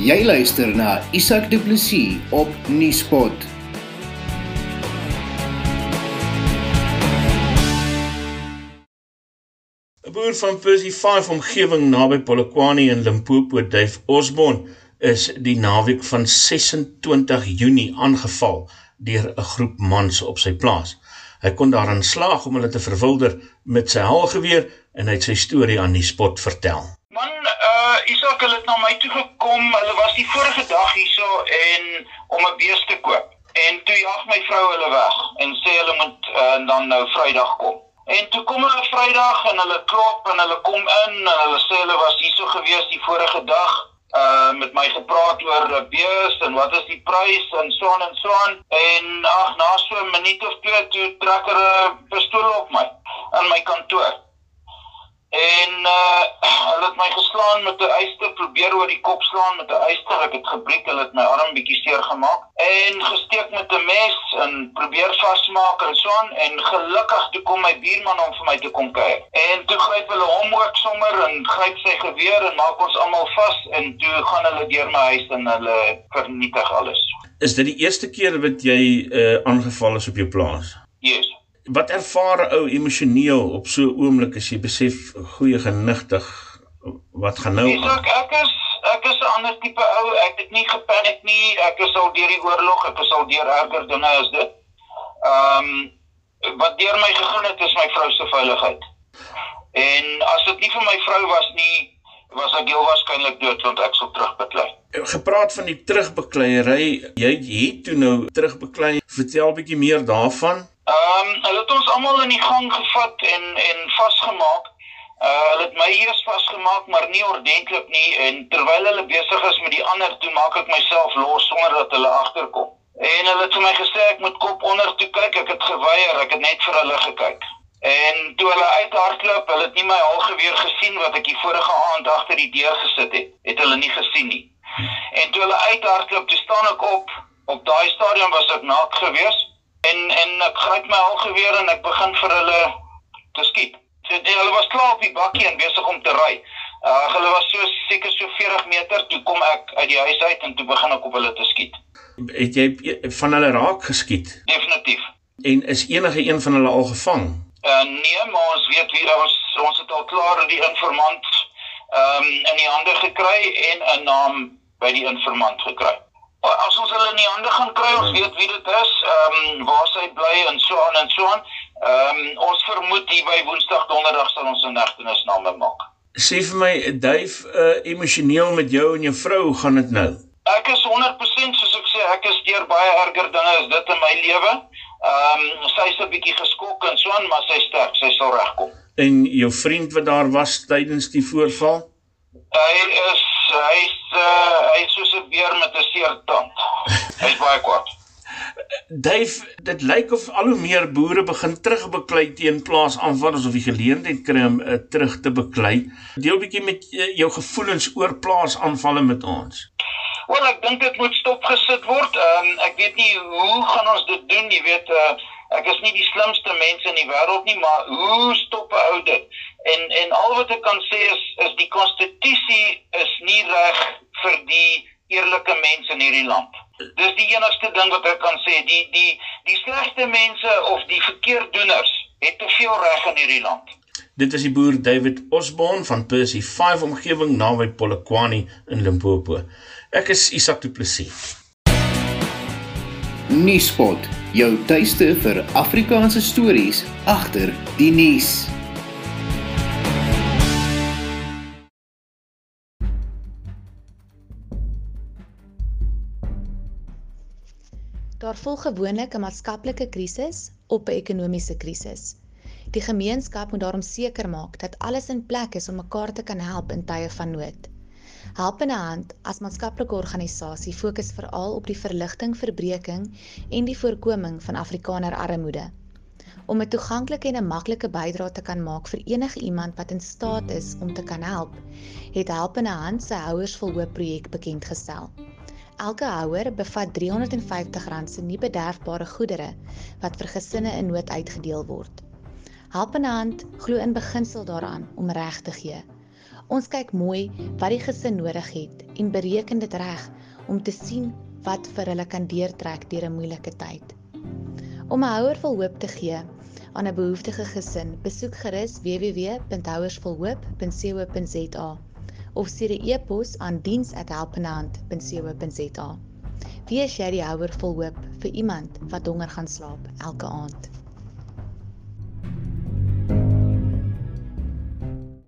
Jy luister na Isak Du Plessis op Nieuwspot. boer van Percy 5 omgewing naby Polokwane in Limpopo, Dave Osborne, is die naweek van 26 Junie aangeval deur 'n groep mans op sy plaas. Hy kon daarin slaag om hulle te verwilder met sy haalgeweer en hy het sy storie aan die spot vertel. Man, uh Isak het na my toe gekom. Hulle was die vorige dag hierso en om 'n beeste te koop. En toe jag my vrou hulle weg en sê hulle moet uh, dan nou Vrydag kom. En toe kom hulle Vrydag en hulle klop en hulle kom in en hulle sê hulle was hierso gewees die vorige dag uh met my gepraat oor 'n bees en wat is die prys en so en so aan en ag na so 'n minuut of twee toe trek hulle 'n pistool op my in my kantoor. En uh hulle het my geslaan met 'n eyster, probeer oor die kop slaan met 'n eyster. Ek het gebreek, hulle het my arm bietjie seer gemaak en gesteek met 'n mes en probeer vasmaak en so aan en gelukkig toe kom my buurman om vir my te kom kyk. En toe gryp hulle hom ook sommer en gryp sy geweer en maak ons almal vas en toe gaan hulle deur my huis en hulle vernietig alles. Is dit die eerste keer wat jy uh aangeval is op jou plaas? Wat ervaar 'n ou emosioneel op so 'n oomblik as jy besef goeie genigtig wat gaan nou aan? Ek ek is ek is 'n ander tipe ou. Ek het nie gepanik nie. Ek is al deur die oorlog, ek is al deur erger dinge as dit. Ehm um, wat deur my gegaan het is my vrou se veiligheid. En as dit nie vir my vrou was nie, was ek heel waarskynlik dood want ek sou terugbeklei. Gepraat van die terugbekleierery, jy het toe nou terugbeklei. Vertel 'n bietjie meer daarvan. Ehm um, hulle het ons almal in die gang gevat en en vasgemaak. Uh hulle het my eers vasgemaak, maar nie ordentlik nie en terwyl hulle besig is met die ander, toe maak ek myself los sonder dat hulle agterkom. En hulle het vir my gesê ek moet kop onder toe kyk. Ek het geweier, ek het net vir hulle gekyk. En toe hulle uithardloop, hulle het nie my halgeweer gesien wat ek die vorige aand agter die deur gesit het. Het hulle nie gesien nie. En toe hulle uithardloop, toe staan ek op. Op daai stadium was ek naak geweest En en ek gryp my algeweer en ek begin vir hulle te skiet. So die, hulle was klaar op die bakkie en besig om te ry. Uh hulle was so seker so 40 meter toe kom ek uit die huis uit en toe begin ek op hulle te skiet. Het jy van hulle raak geskiet? Definitief. En is enige een van hulle al gevang? Uh nee, maar ons weet wie ons ons het al klaar die informant ehm um, in die hande gekry en 'n naam by die informant gekry as ons hulle in die hande gaan kry, ons weet wie dit is, ehm um, waar sy bly en so aan en so aan. Ehm um, ons vermoed hier by Woensdag Donderdag sal ons 'n negtenisname maak. Sê vir my, Duif, uh, emosioneel met jou en jou vrou, gaan dit nou? Ek is 100% soos ek sê, ek is deur baie erger dinge as dit in my lewe. Ehm um, sy's 'n bietjie geskok en so aan, maar sy sterk, sy sal regkom. En jou vriend wat daar was tydens die voorval? Hy is hy's uh, hy's soos 'n beer met 'n seer tand. Hy's baie kwaad. Dave, dit lyk of al hoe meer boere begin terugbeklei teen plaasaanvallers of die geleentheid kry om uh, terug te beklei. Deel 'n bietjie met uh, jou gevoelens oor plaasaanvalle met ons. Wel, ek dink dit moet stopgesit word. Um, ek weet nie hoe gaan ons dit doen, jy weet, uh, ek is nie die slimste mense in die wêreld nie, maar hoe stop 'n ou dit? En en al wat ek kan sê is is die konstitusie is nie reg vir die eerlike mense in hierdie land. Dis die enigste ding wat ek kan sê, die die die slegste mense of die verkeerdoeners het te veel reg in hierdie land. Dit is die boer David Osborne van Percy 5 omgewing naby Polokwane in Limpopo. Ek is Isak Du Plessis. Nuuspot, jou tuiste vir Afrikaanse stories agter die nuus. Daar volg gewoonlik 'n maatskaplike krisis op 'n ekonomiese krisis. Die gemeenskap moet daarom seker maak dat alles in plek is om mekaar te kan help in tye van nood. Helpende Hand as maatskaplike organisasie fokus veral op die verligting, verbreeking en die voorkoming van Afrikaner armoede. Om 'n toeganklike en 'n maklike bydrae te kan maak vir enige iemand wat in staat is om te kan help, het Helpende Hand se Houers vol Hoop projek bekend gestel. Elke houer bevat R350 se nie bederfbare goedere wat vir gesinne in nood uitgedeel word. Helpende Hand glo in beginsel daaraan om reg te gee. Ons kyk mooi wat die gesin nodig het en bereken dit reg om te sien wat vir hulle kan deurtrek deur 'n moeilike tyd. Om 'n houer vol hoop te gee aan 'n behoeftige gesin, besoek gerus www.houersvolhoop.co.za of stuur 'n e-pos aan diens@helpenhand.co.za. Wie is jy die houer vol hoop vir iemand wat honger gaan slaap elke aand?